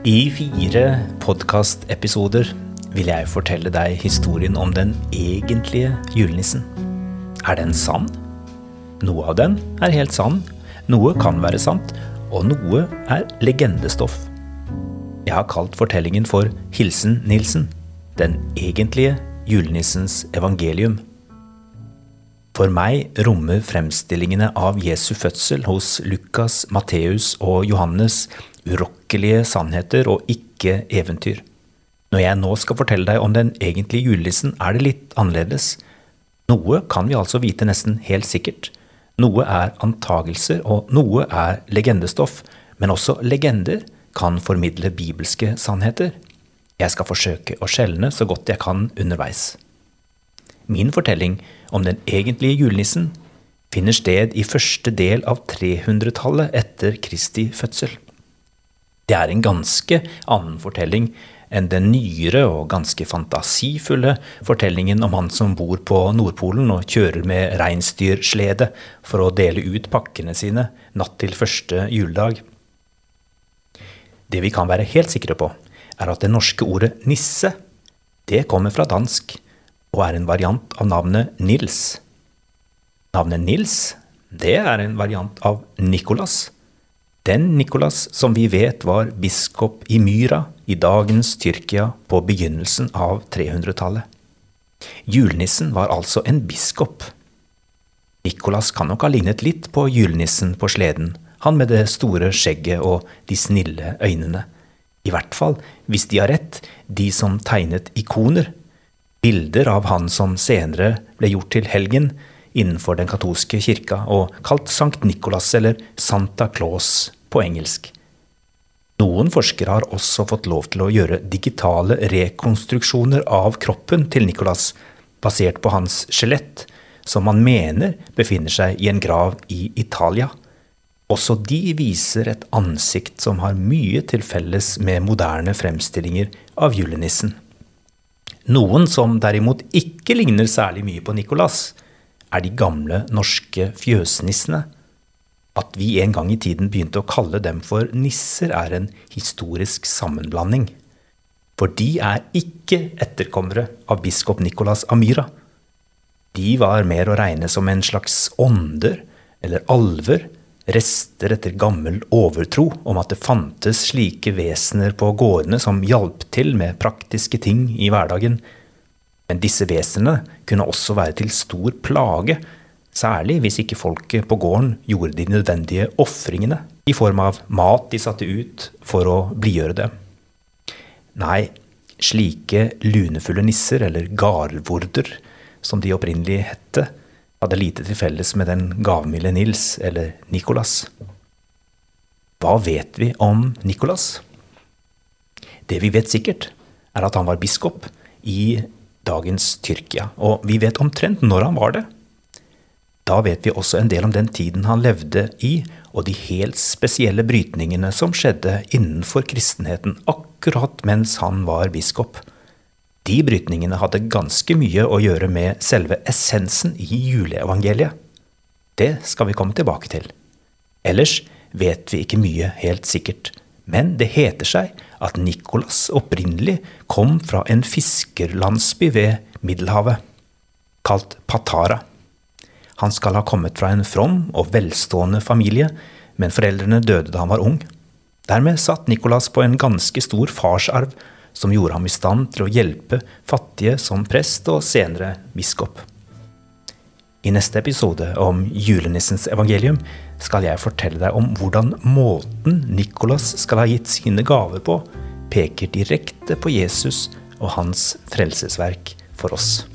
I fire podkastepisoder vil jeg fortelle deg historien om den egentlige julenissen. Er den sann? Noe av den er helt sann, noe kan være sant, og noe er legendestoff. Jeg har kalt fortellingen for Hilsen Nilsen, den egentlige julenissens evangelium. For meg rommer fremstillingene av Jesu fødsel hos Lukas, Matteus og Johannes urokkelige sannheter og ikke eventyr. Når jeg nå skal fortelle deg om den egentlige julenissen, er det litt annerledes. Noe kan vi altså vite nesten helt sikkert. Noe er antagelser, og noe er legendestoff. Men også legender kan formidle bibelske sannheter. Jeg skal forsøke å skjelne så godt jeg kan underveis. Min fortelling om den egentlige julenissen finner sted i første del av 300-tallet etter Kristi fødsel. Det er en ganske annen fortelling enn den nyere og ganske fantasifulle fortellingen om han som bor på Nordpolen og kjører med reinsdyrslede for å dele ut pakkene sine natt til første juledag. Det vi kan være helt sikre på, er at det norske ordet nisse, det kommer fra dansk og er en variant av navnet Nils. Navnet Nils, det er en variant av Nicolas den Nikolas som vi vet var biskop i Myra i dagens Tyrkia på begynnelsen av 300-tallet. Julenissen var altså en biskop. Nikolas kan nok ha lignet litt på julenissen på sleden, han med det store skjegget og de snille øynene. I hvert fall hvis de har rett, de som tegnet ikoner, bilder av han som senere ble gjort til helgen, innenfor den katolske kirka og kalt Sankt Nikolas eller Santa Claus på engelsk. Noen forskere har også fått lov til å gjøre digitale rekonstruksjoner av kroppen til Nicolas, basert på hans skjelett, som man mener befinner seg i en grav i Italia. Også de viser et ansikt som har mye til felles med moderne fremstillinger av julenissen. Noen som derimot ikke ligner særlig mye på Nicolas, er de gamle norske fjøsnissene. At vi en gang i tiden begynte å kalle dem for nisser, er en historisk sammenblanding. For de er ikke etterkommere av biskop Nicolas Amyra. De var mer å regne som en slags ånder eller alver, rester etter gammel overtro om at det fantes slike vesener på gårdene som hjalp til med praktiske ting i hverdagen, men disse vesenene kunne også være til stor plage, særlig hvis ikke folket på gården gjorde de nødvendige ofringene i form av mat de satte ut for å blidgjøre det. Nei, slike lunefulle nisser, eller garvorder, som de opprinnelig hette, hadde lite til felles med den gavmilde Nils, eller Nikolas. Hva vet vi om Nikolas? Det vi vet sikkert, er at han var biskop i dagens Tyrkia. Og vi vet omtrent når han var det. Da vet vi også en del om den tiden han levde i, og de helt spesielle brytningene som skjedde innenfor kristenheten akkurat mens han var biskop. De brytningene hadde ganske mye å gjøre med selve essensen i juleevangeliet. Det skal vi komme tilbake til. Ellers vet vi ikke mye helt sikkert, men det heter seg at Nikolas opprinnelig kom fra en fiskerlandsby ved Middelhavet, kalt Patara. Han skal ha kommet fra en from og velstående familie, men foreldrene døde da han var ung. Dermed satt Nikolas på en ganske stor farsarv som gjorde ham i stand til å hjelpe fattige som prest og senere biskop. I neste episode om julenissens evangelium skal jeg fortelle deg om hvordan måten Nikolas skal ha gitt sine gaver på, peker direkte på Jesus og hans frelsesverk for oss.